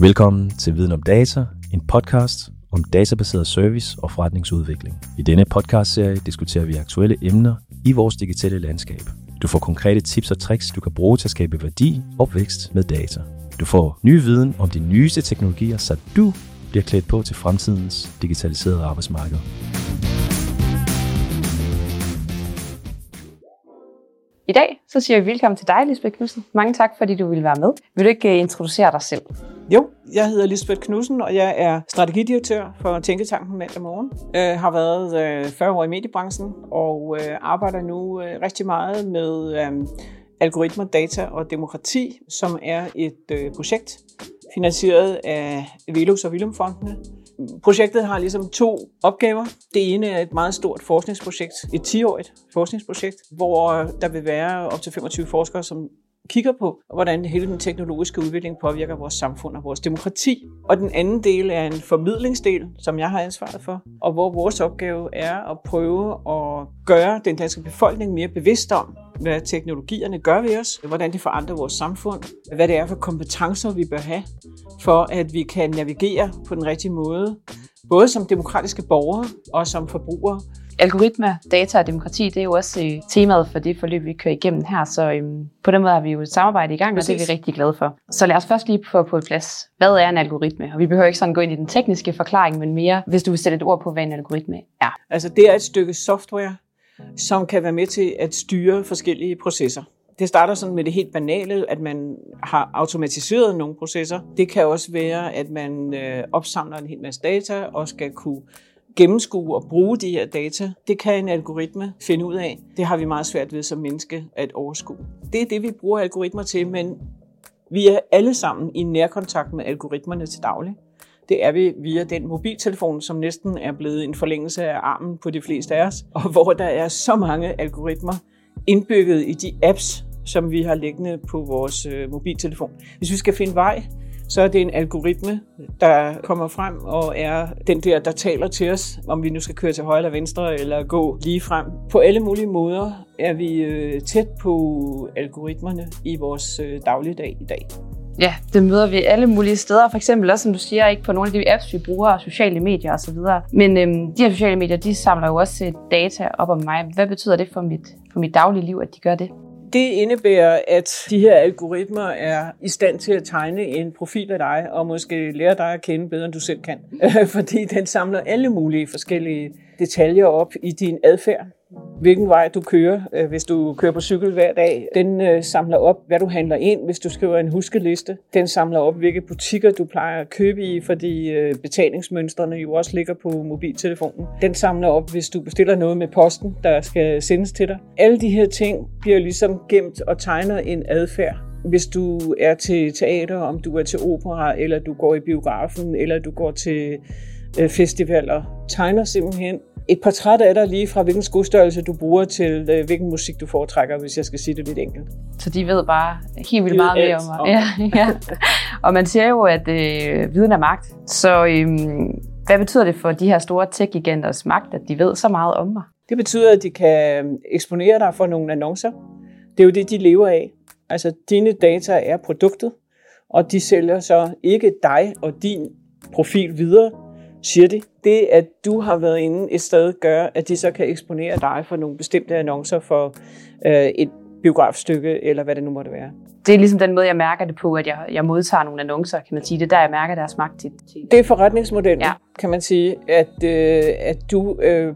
Velkommen til Viden om Data, en podcast om databaseret service og forretningsudvikling. I denne podcastserie diskuterer vi aktuelle emner i vores digitale landskab. Du får konkrete tips og tricks, du kan bruge til at skabe værdi og vækst med data. Du får ny viden om de nyeste teknologier, så du bliver klædt på til fremtidens digitaliserede arbejdsmarked. I dag så siger vi velkommen til dig, Lisbeth Knudsen. Mange tak, fordi du ville være med. Vil du ikke øh, introducere dig selv? Jo, jeg hedder Lisbeth Knudsen, og jeg er strategidirektør for Tænketanken Mandag Morgen. Jeg har været øh, 40 år i mediebranchen og øh, arbejder nu rigtig meget med algoritmer, data og demokrati, som er et projekt finansieret af Velux og Willumfondene, Projektet har ligesom to opgaver. Det ene er et meget stort forskningsprojekt, et 10-årigt forskningsprojekt, hvor der vil være op til 25 forskere, som kigger på, hvordan hele den teknologiske udvikling påvirker vores samfund og vores demokrati. Og den anden del er en formidlingsdel, som jeg har ansvaret for, og hvor vores opgave er at prøve at gøre den danske befolkning mere bevidst om, hvad teknologierne gør ved os, hvordan det forandrer vores samfund, hvad det er for kompetencer, vi bør have, for at vi kan navigere på den rigtige måde, både som demokratiske borgere og som forbrugere. Algoritmer, data og demokrati, det er jo også øh, temaet for det forløb, vi kører igennem her, så øhm, på den måde har vi jo et samarbejde i gang, Præcis. og det er vi rigtig glade for. Så lad os først lige få på plads, hvad er en algoritme? Og vi behøver ikke sådan gå ind i den tekniske forklaring, men mere, hvis du vil sætte et ord på, hvad en algoritme er. Altså det er et stykke software, som kan være med til at styre forskellige processer. Det starter sådan med det helt banale, at man har automatiseret nogle processer. Det kan også være, at man øh, opsamler en hel masse data og skal kunne gennemskue og bruge de her data. Det kan en algoritme finde ud af. Det har vi meget svært ved som menneske at overskue. Det er det, vi bruger algoritmer til, men vi er alle sammen i nærkontakt med algoritmerne til daglig det er vi via den mobiltelefon, som næsten er blevet en forlængelse af armen på de fleste af os, og hvor der er så mange algoritmer indbygget i de apps, som vi har liggende på vores øh, mobiltelefon. Hvis vi skal finde vej, så er det en algoritme, der kommer frem og er den der, der taler til os, om vi nu skal køre til højre eller venstre eller gå lige frem. På alle mulige måder er vi øh, tæt på algoritmerne i vores øh, dagligdag i dag. Ja, det møder vi alle mulige steder. For eksempel også, som du siger, ikke på nogle af de apps, vi bruger, sociale medier osv. Men øhm, de her sociale medier, de samler jo også øh, data op om mig. Hvad betyder det for mit, for mit daglige liv, at de gør det? Det indebærer, at de her algoritmer er i stand til at tegne en profil af dig, og måske lære dig at kende bedre, end du selv kan. Fordi den samler alle mulige forskellige detaljer op i din adfærd hvilken vej du kører, øh, hvis du kører på cykel hver dag. Den øh, samler op, hvad du handler ind, hvis du skriver en huskeliste. Den samler op, hvilke butikker du plejer at købe i, fordi øh, betalingsmønstrene jo også ligger på mobiltelefonen. Den samler op, hvis du bestiller noget med posten, der skal sendes til dig. Alle de her ting bliver ligesom gemt og tegner en adfærd hvis du er til teater, om du er til opera, eller du går i biografen, eller du går til festivaler, tegner simpelthen et portræt af dig lige fra hvilken skostørrelse du bruger til øh, hvilken musik du foretrækker, hvis jeg skal sige det lidt enkelt. Så de ved bare helt vildt meget mere om mig. Ja, ja. Og man siger jo, at øh, viden er magt. Så øh, hvad betyder det for de her store tech-giganters magt, at de ved så meget om mig? Det betyder, at de kan øhm, eksponere dig for nogle annoncer. Det er jo det, de lever af. Altså, dine data er produktet, og de sælger så ikke dig og din profil videre, siger de. Det, at du har været inde et sted, gør, at de så kan eksponere dig for nogle bestemte annoncer for øh, et biografstykke, eller hvad det nu måtte være. Det er ligesom den måde, jeg mærker det på, at jeg, jeg modtager nogle annoncer, kan man sige. Det er der, jeg mærker deres magt til. Det er forretningsmodellen, ja. kan man sige, at, øh, at du øh,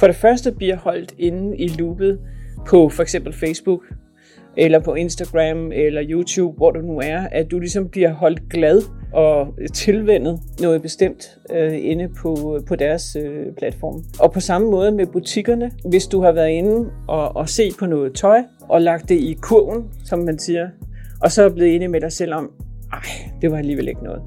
for det første bliver holdt inde i loopet på for eksempel Facebook, eller på Instagram, eller YouTube, hvor du nu er, at du ligesom bliver holdt glad og tilvendet noget bestemt øh, inde på, på deres øh, platform. Og på samme måde med butikkerne, hvis du har været inde og, og se på noget tøj, og lagt det i kurven, som man siger, og så er blevet enig med dig selv om, ej, det var alligevel ikke noget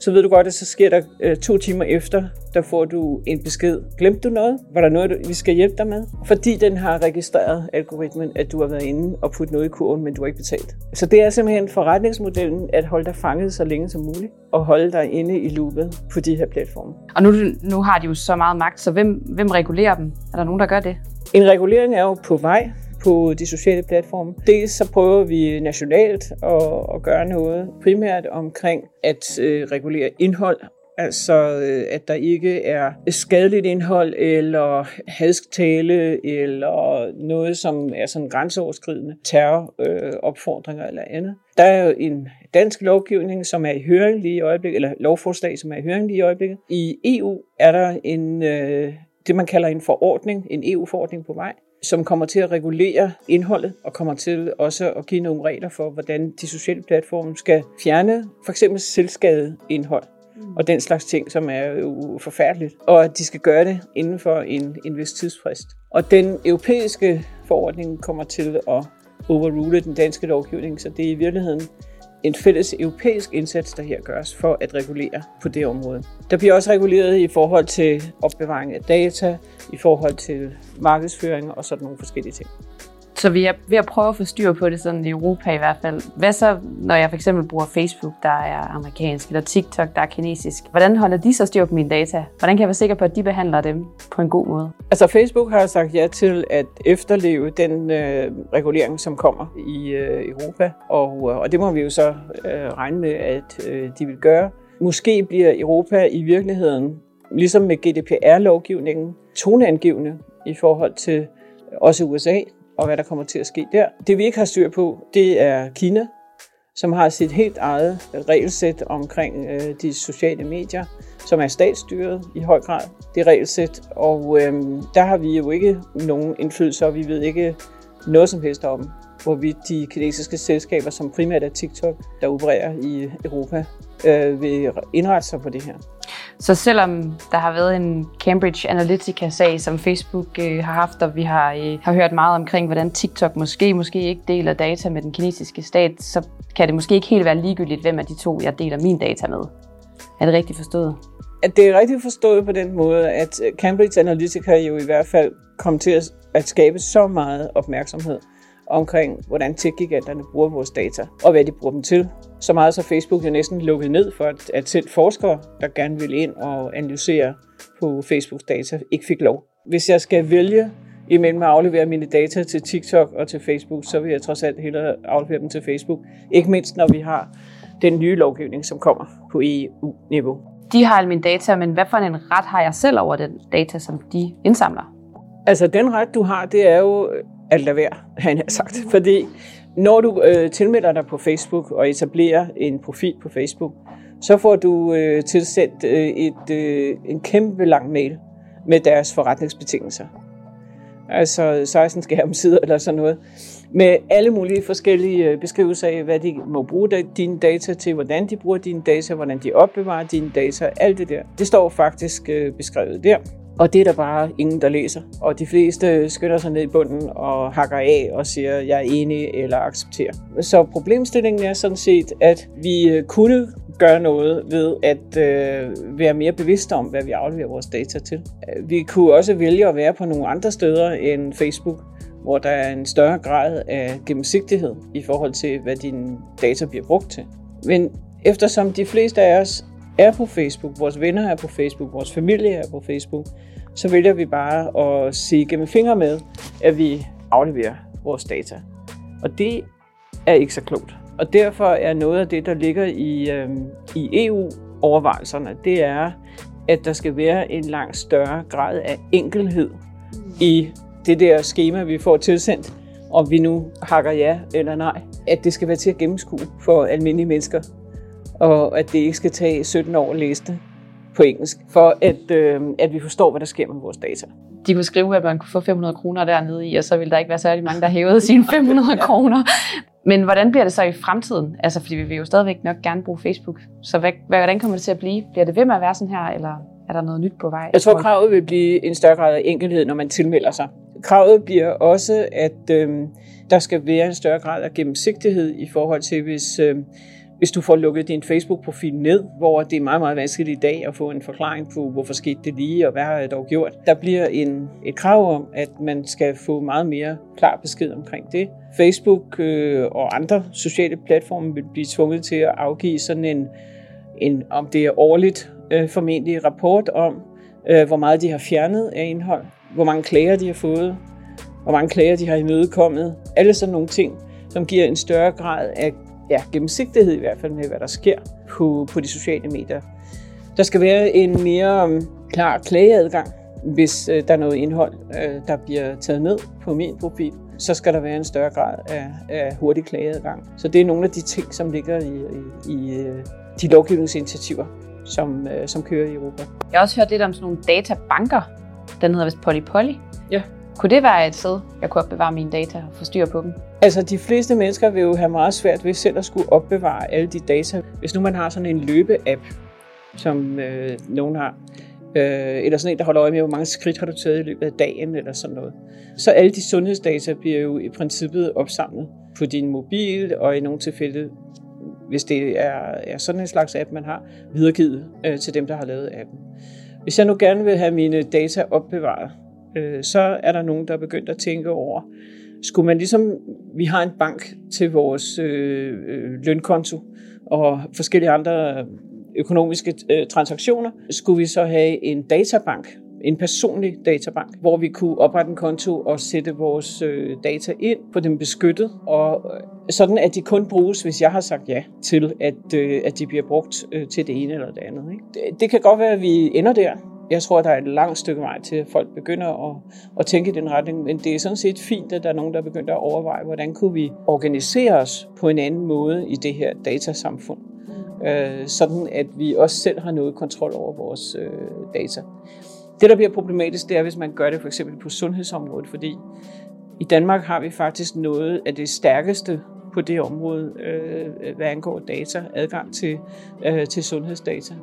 så ved du godt, at så sker der øh, to timer efter, der får du en besked. Glemte du noget? Var der noget, vi skal hjælpe dig med? Fordi den har registreret algoritmen, at du har været inde og puttet noget i kurven, men du har ikke betalt. Så det er simpelthen forretningsmodellen at holde dig fanget så længe som muligt, og holde dig inde i loopet på de her platforme. Og nu, nu har de jo så meget magt, så hvem, hvem regulerer dem? Er der nogen, der gør det? En regulering er jo på vej på de sociale platforme. Dels så prøver vi nationalt at, at gøre noget primært omkring at øh, regulere indhold Altså, øh, at der ikke er skadeligt indhold, eller hadstale, eller noget, som er sådan grænseoverskridende terroropfordringer øh, eller andet. Der er jo en dansk lovgivning, som er i høring lige i øjeblikket, eller lovforslag, som er i høring lige i øjeblikket. I EU er der en, øh, det, man kalder en forordning, en EU-forordning på vej, som kommer til at regulere indholdet og kommer til også at give nogle regler for, hvordan de sociale platforme skal fjerne for eksempel selvskadet indhold og den slags ting, som er jo forfærdeligt. Og at de skal gøre det inden for en, en vis tidsfrist. Og den europæiske forordning kommer til at overrule den danske lovgivning, så det er i virkeligheden en fælles europæisk indsats, der her gøres for at regulere på det område. Der bliver også reguleret i forhold til opbevaring af data, i forhold til markedsføring og sådan nogle forskellige ting. Så vi er ved at prøve at få styr på det sådan i Europa i hvert fald. Hvad så, når jeg for eksempel bruger Facebook, der er amerikansk, eller TikTok, der er kinesisk? Hvordan holder de så styr på mine data? Hvordan kan jeg være sikker på, at de behandler dem på en god måde? Altså Facebook har sagt ja til at efterleve den øh, regulering, som kommer i øh, Europa, og, øh, og det må vi jo så øh, regne med, at øh, de vil gøre. Måske bliver Europa i virkeligheden, ligesom med GDPR-lovgivningen, toneangivende i forhold til også USA, og hvad der kommer til at ske der. Det vi ikke har styr på, det er Kina, som har sit helt eget regelsæt omkring øh, de sociale medier, som er statsstyret i høj grad, det regelsæt. Og øh, der har vi jo ikke nogen indflydelse, og vi ved ikke noget som helst om, hvorvidt de kinesiske selskaber, som primært er TikTok, der opererer i Europa, øh, vil indrette sig på det her. Så selvom der har været en Cambridge Analytica-sag, som Facebook øh, har haft, og vi har, øh, har hørt meget omkring, hvordan TikTok måske, måske ikke deler data med den kinesiske stat, så kan det måske ikke helt være ligegyldigt, hvem af de to, jeg deler min data med. Er det rigtigt forstået? At det er rigtigt forstået på den måde, at Cambridge Analytica jo i hvert fald kom til at skabe så meget opmærksomhed omkring, hvordan tech-giganterne bruger vores data, og hvad de bruger dem til. Så meget så Facebook jo næsten lukket ned for, at, selv forskere, der gerne vil ind og analysere på Facebooks data, ikke fik lov. Hvis jeg skal vælge imellem at aflevere mine data til TikTok og til Facebook, så vil jeg trods alt hellere aflevere dem til Facebook. Ikke mindst når vi har den nye lovgivning, som kommer på EU-niveau. De har alle mine data, men hvad for en ret har jeg selv over den data, som de indsamler? Altså den ret, du har, det er jo at lade være, han har sagt. Fordi når du øh, tilmelder dig på Facebook og etablerer en profil på Facebook, så får du øh, tilsendt øh, et, øh, en kæmpe lang mail med deres forretningsbetingelser. Altså 16 skærmsider eller sådan noget. Med alle mulige forskellige øh, beskrivelser af, hvad de må bruge dine data til, hvordan de bruger dine data, hvordan de opbevarer dine data, alt det der. Det står faktisk øh, beskrevet der. Og det er der bare ingen, der læser. Og de fleste skynder sig ned i bunden og hakker af og siger, jeg er enig eller accepterer. Så problemstillingen er sådan set, at vi øh, kunne gøre noget ved at øh, være mere bevidste om, hvad vi afleverer vores data til. Vi kunne også vælge at være på nogle andre steder end Facebook, hvor der er en større grad af gennemsigtighed i forhold til, hvad dine data bliver brugt til. Men eftersom de fleste af os er på Facebook, vores venner er på Facebook, vores familie er på Facebook, så vælger vi bare at se gennem fingre med, at vi afleverer vores data. Og det er ikke så klogt. Og derfor er noget af det, der ligger i, øh, i EU-overvejelserne, det er, at der skal være en langt større grad af enkelhed i det der schema, vi får tilsendt, om vi nu hakker ja eller nej. At det skal være til at gennemskue for almindelige mennesker, og at det ikke skal tage 17 år at læse det på engelsk, for at, øh, at vi forstår, hvad der sker med vores data. De kunne skrive, at man kunne få 500 kroner dernede i, og så ville der ikke være særlig mange, der hævede sine 500 kroner. Men hvordan bliver det så i fremtiden? Altså, fordi vi vil jo stadigvæk nok gerne bruge Facebook. Så hvad, hvordan kommer det til at blive? Bliver det ved med at være sådan her, eller er der noget nyt på vej? Jeg tror, kravet vil blive en større grad af enkelhed, når man tilmelder sig. Kravet bliver også, at øh, der skal være en større grad af gennemsigtighed i forhold til, hvis... Øh, hvis du får lukket din Facebook-profil ned, hvor det er meget, meget vanskeligt i dag at få en forklaring på, hvorfor skete det lige, og hvad har jeg dog gjort. Der bliver en, et krav om, at man skal få meget mere klar besked omkring det. Facebook øh, og andre sociale platforme vil blive tvunget til at afgive sådan en, en om det er årligt, øh, formentlig rapport om, øh, hvor meget de har fjernet af indhold, hvor mange klager de har fået, hvor mange klager de har imødekommet. Alle sådan nogle ting, som giver en større grad af ja, gennemsigtighed i hvert fald med, hvad der sker på, på de sociale medier. Der skal være en mere um, klar klageadgang, hvis øh, der er noget indhold, øh, der bliver taget ned på min profil så skal der være en større grad af, af hurtig klageadgang. Så det er nogle af de ting, som ligger i, i, i øh, de lovgivningsinitiativer, som, som kører i Europa. Jeg har også hørt lidt om sådan nogle databanker. Den hedder vist Polypoly. Ja. Kunne det være et sted, jeg kunne opbevare mine data og få styr på dem? Altså, de fleste mennesker vil jo have meget svært ved selv at skulle opbevare alle de data. Hvis nu man har sådan en løbe-app, som øh, nogen har, øh, eller sådan en, der holder øje med, hvor mange skridt har du taget i løbet af dagen, eller sådan noget. Så alle de sundhedsdata bliver jo i princippet opsamlet på din mobil, og i nogle tilfælde, hvis det er, er sådan en slags app, man har, videregivet øh, til dem, der har lavet appen. Hvis jeg nu gerne vil have mine data opbevaret, øh, så er der nogen, der er begyndt at tænke over, skulle man ligesom, vi har en bank til vores øh, øh lønkonto, og forskellige andre økonomiske øh, transaktioner, skulle vi så have en databank, en personlig databank, hvor vi kunne oprette en konto og sætte vores øh, data ind, på dem beskyttet, og øh, sådan at de kun bruges, hvis jeg har sagt ja til, at, øh, at de bliver brugt øh, til det ene eller det andet. Ikke? Det, det kan godt være, at vi ender der. Jeg tror, der er et langt stykke vej til, at folk begynder at, at tænke i den retning, men det er sådan set fint, at der er nogen, der begynder at overveje, hvordan kunne vi organisere os på en anden måde i det her datasamfund øh, sådan at vi også selv har noget kontrol over vores øh, data. Det, der bliver problematisk, det er, hvis man gør det for eksempel på sundhedsområdet, fordi i Danmark har vi faktisk noget af det stærkeste på det område, øh, hvad angår data, adgang til, øh, til sundhedsdata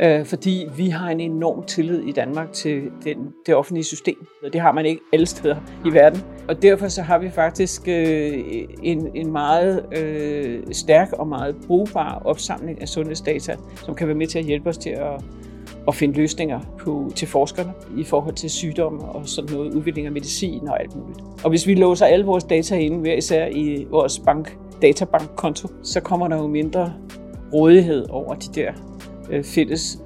øh, fordi vi har en enorm tillid i Danmark til den, det offentlige system, og det har man ikke alle steder i verden. Og derfor så har vi faktisk øh, en, en meget øh, stærk og meget brugbar opsamling af sundhedsdata, som kan være med til at hjælpe os til at, at finde løsninger på, til forskerne i forhold til sygdomme og sådan noget, udvikling af medicin og alt muligt. Og hvis vi låser alle vores data ind, hver især i vores bank, databankkonto, så kommer der jo mindre rådighed over de der øh, fælles.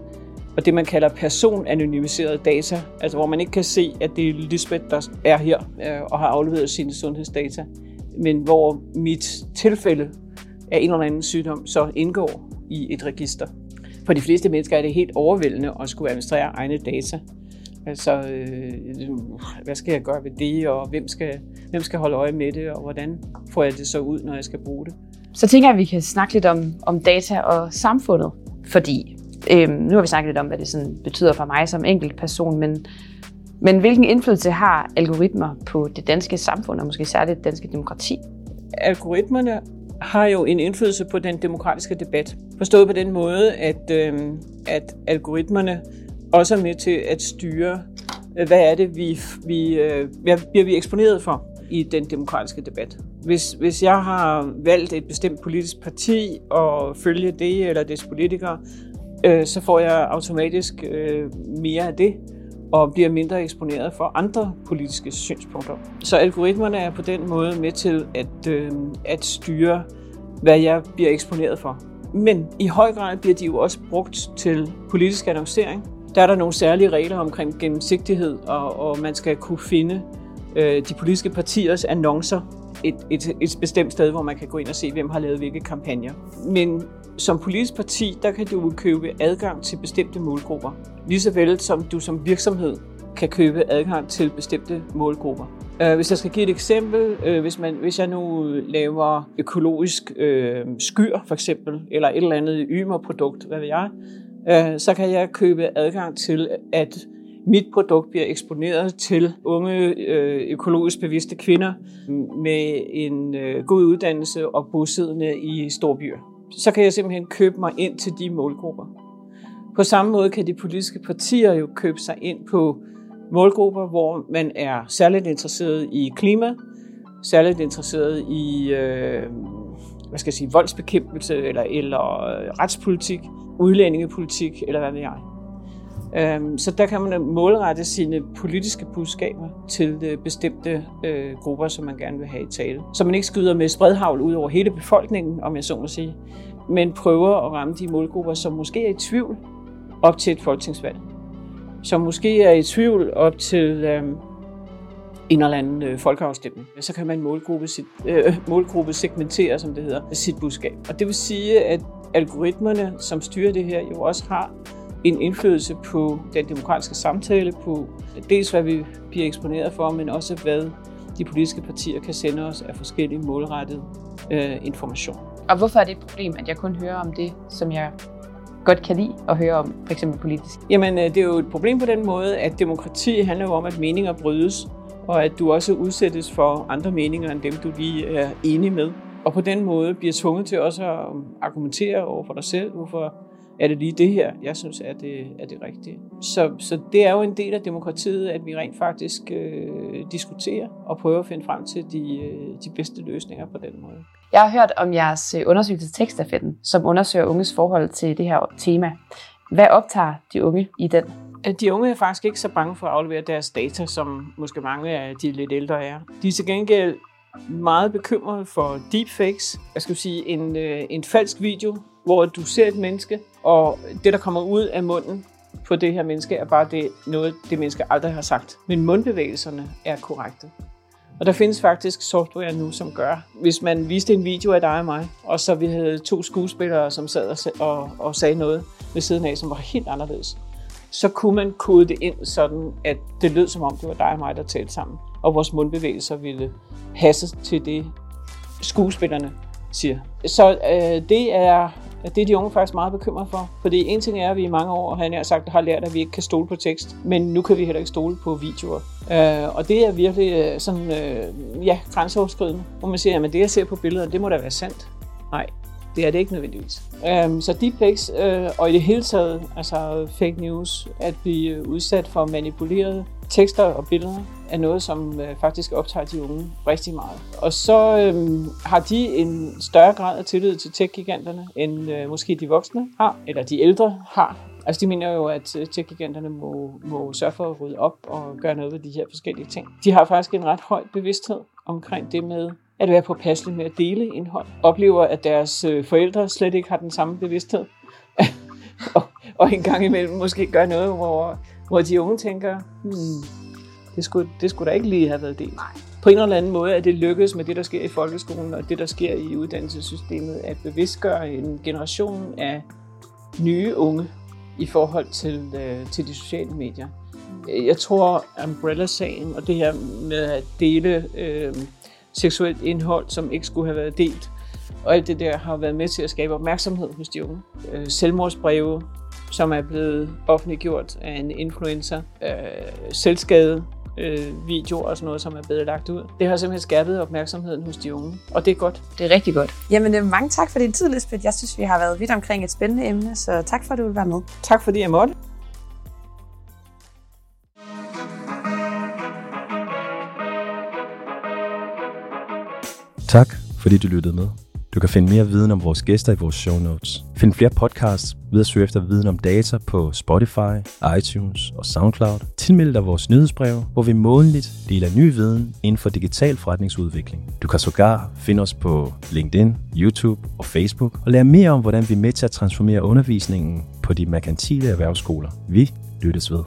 Og det, man kalder personanonymiserede data, altså hvor man ikke kan se, at det er Lisbeth, der er her øh, og har afleveret sine sundhedsdata, men hvor mit tilfælde af en eller anden sygdom så indgår i et register. For de fleste mennesker er det helt overvældende at skulle administrere egne data. Altså, øh, hvad skal jeg gøre ved det, og hvem skal, hvem skal holde øje med det, og hvordan får jeg det så ud, når jeg skal bruge det? Så tænker jeg, at vi kan snakke lidt om, om data og samfundet. Fordi øh, nu har vi snakket lidt om, hvad det sådan betyder for mig som enkelt person, men, men hvilken indflydelse har algoritmer på det danske samfund, og måske særligt det danske demokrati? Algoritmerne har jo en indflydelse på den demokratiske debat. Forstået på den måde, at, øh, at algoritmerne også er med til at styre, hvad er det, vi, vi, øh, hvad bliver vi eksponeret for i den demokratiske debat. Hvis, hvis jeg har valgt et bestemt politisk parti og følge det eller dets politikere, øh, så får jeg automatisk øh, mere af det og bliver mindre eksponeret for andre politiske synspunkter. Så algoritmerne er på den måde med til at, øh, at styre, hvad jeg bliver eksponeret for. Men i høj grad bliver de jo også brugt til politisk annoncering. Der er der nogle særlige regler omkring gennemsigtighed, og, og man skal kunne finde øh, de politiske partiers annoncer et, et, et bestemt sted, hvor man kan gå ind og se, hvem har lavet hvilke kampagner. Men som politisk parti, der kan du købe adgang til bestemte målgrupper. Lige så vel som du som virksomhed kan købe adgang til bestemte målgrupper. Øh, hvis jeg skal give et eksempel, øh, hvis, man, hvis jeg nu laver økologisk øh, skyr for eksempel, eller et eller andet ymerprodukt, hvad ved jeg, øh, så kan jeg købe adgang til, at mit produkt bliver eksponeret til unge øh, økologisk bevidste kvinder med en øh, god uddannelse og bosiddende i storbyer. Så kan jeg simpelthen købe mig ind til de målgrupper. På samme måde kan de politiske partier jo købe sig ind på målgrupper, hvor man er særligt interesseret i klima, særligt interesseret i øh, hvad skal jeg sige, voldsbekæmpelse eller, eller øh, retspolitik, udlændingepolitik eller hvad ved jeg. Øhm, så der kan man målrette sine politiske budskaber til øh, bestemte øh, grupper, som man gerne vil have i tale. Så man ikke skyder med spredhavl ud over hele befolkningen, om jeg så må sige, men prøver at ramme de målgrupper, som måske er i tvivl op til et folketingsvalg. Som måske er i tvivl op til, øhm, en eller anden øh, folkeafstemning. Så kan man målgruppe, sit, øh, målgruppe segmentere, som det hedder, sit budskab. Og det vil sige, at algoritmerne, som styrer det her, jo også har en indflydelse på den demokratiske samtale, på dels hvad vi bliver eksponeret for, men også hvad de politiske partier kan sende os af forskellige målrettede øh, information. Og hvorfor er det et problem, at jeg kun hører om det, som jeg godt kan lide at høre om, f.eks. politisk? Jamen, øh, det er jo et problem på den måde, at demokrati handler jo om, at meninger brydes, og at du også udsættes for andre meninger end dem, du lige er enig med. Og på den måde bliver tvunget til også at argumentere over for dig selv, hvorfor er det lige det her, jeg synes er det, er det rigtige. Så, så det er jo en del af demokratiet, at vi rent faktisk øh, diskuterer og prøver at finde frem til de, øh, de bedste løsninger på den måde. Jeg har hørt om jeres øh, undersøgelse tekstafetten, som undersøger unges forhold til det her tema. Hvad optager de unge i den? De unge er faktisk ikke så bange for at aflevere deres data, som måske mange af de lidt ældre er. De er til gengæld meget bekymrede for deepfakes. Jeg skal sige, en, øh, en falsk video, hvor du ser et menneske, og det, der kommer ud af munden på det her menneske, er bare det, noget, det menneske aldrig har sagt. Men mundbevægelserne er korrekte. Og der findes faktisk software nu, som gør, hvis man viste en video af dig og mig, og så vi havde to skuespillere, som sad og, og, og sagde noget ved siden af, som var helt anderledes, så kunne man kode det ind sådan, at det lød som om, det var dig og mig, der talte sammen. Og vores mundbevægelser ville passe til det, skuespillerne siger. Så øh, det er det er de unge faktisk meget bekymret for. Fordi en ting er, at vi i mange år han har sagt, har lært, at vi ikke kan stole på tekst. Men nu kan vi heller ikke stole på videoer. Øh, og det er virkelig øh, sådan, øh, ja, grænseoverskridende. Hvor man siger, at det jeg ser på billeder, det må da være sandt. Nej, det er det ikke nødvendigvis. Øh, så deepfakes øh, og i det hele taget, altså fake news, at blive udsat for manipulerede tekster og billeder, er noget, som øh, faktisk optager de unge rigtig meget. Og så øhm, har de en større grad af tillid til tech-giganterne, end øh, måske de voksne har, eller de ældre har. Altså de mener jo, at øh, tech-giganterne må, må sørge for at rydde op og gøre noget ved de her forskellige ting. De har faktisk en ret høj bevidsthed omkring det med at være påpasselig med at dele indhold. Oplever, at deres øh, forældre slet ikke har den samme bevidsthed. og, og en gang imellem måske gør noget, hvor, hvor de unge tænker, hmm, det skulle, det skulle da ikke lige have været delt. Nej. På en eller anden måde er det lykkedes med det, der sker i folkeskolen og det, der sker i uddannelsessystemet, at bevidstgøre en generation af nye unge i forhold til, øh, til de sociale medier. Jeg tror, Umbrella-sagen og det her med at dele øh, seksuelt indhold, som ikke skulle have været delt, og alt det der har været med til at skabe opmærksomhed hos de unge. Øh, selvmordsbreve, som er blevet offentliggjort af en influencer, øh, selvskade, øh, videoer og sådan noget, som er blevet lagt ud. Det har simpelthen skærpet opmærksomheden hos de unge, og det er godt. Det er rigtig godt. Jamen, øh, mange tak for din tid, Lisbeth. Jeg synes, vi har været vidt omkring et spændende emne, så tak for, at du vil være med. Tak fordi jeg måtte. Tak, fordi du lyttede med. Du kan finde mere viden om vores gæster i vores show notes. Find flere podcasts ved at søge efter viden om data på Spotify, iTunes og SoundCloud. Tilmeld dig vores nyhedsbrev, hvor vi månedligt deler ny viden inden for digital forretningsudvikling. Du kan sågar finde os på LinkedIn, YouTube og Facebook og lære mere om, hvordan vi er med til at transformere undervisningen på de merkantile erhvervsskoler. Vi lyttes ved.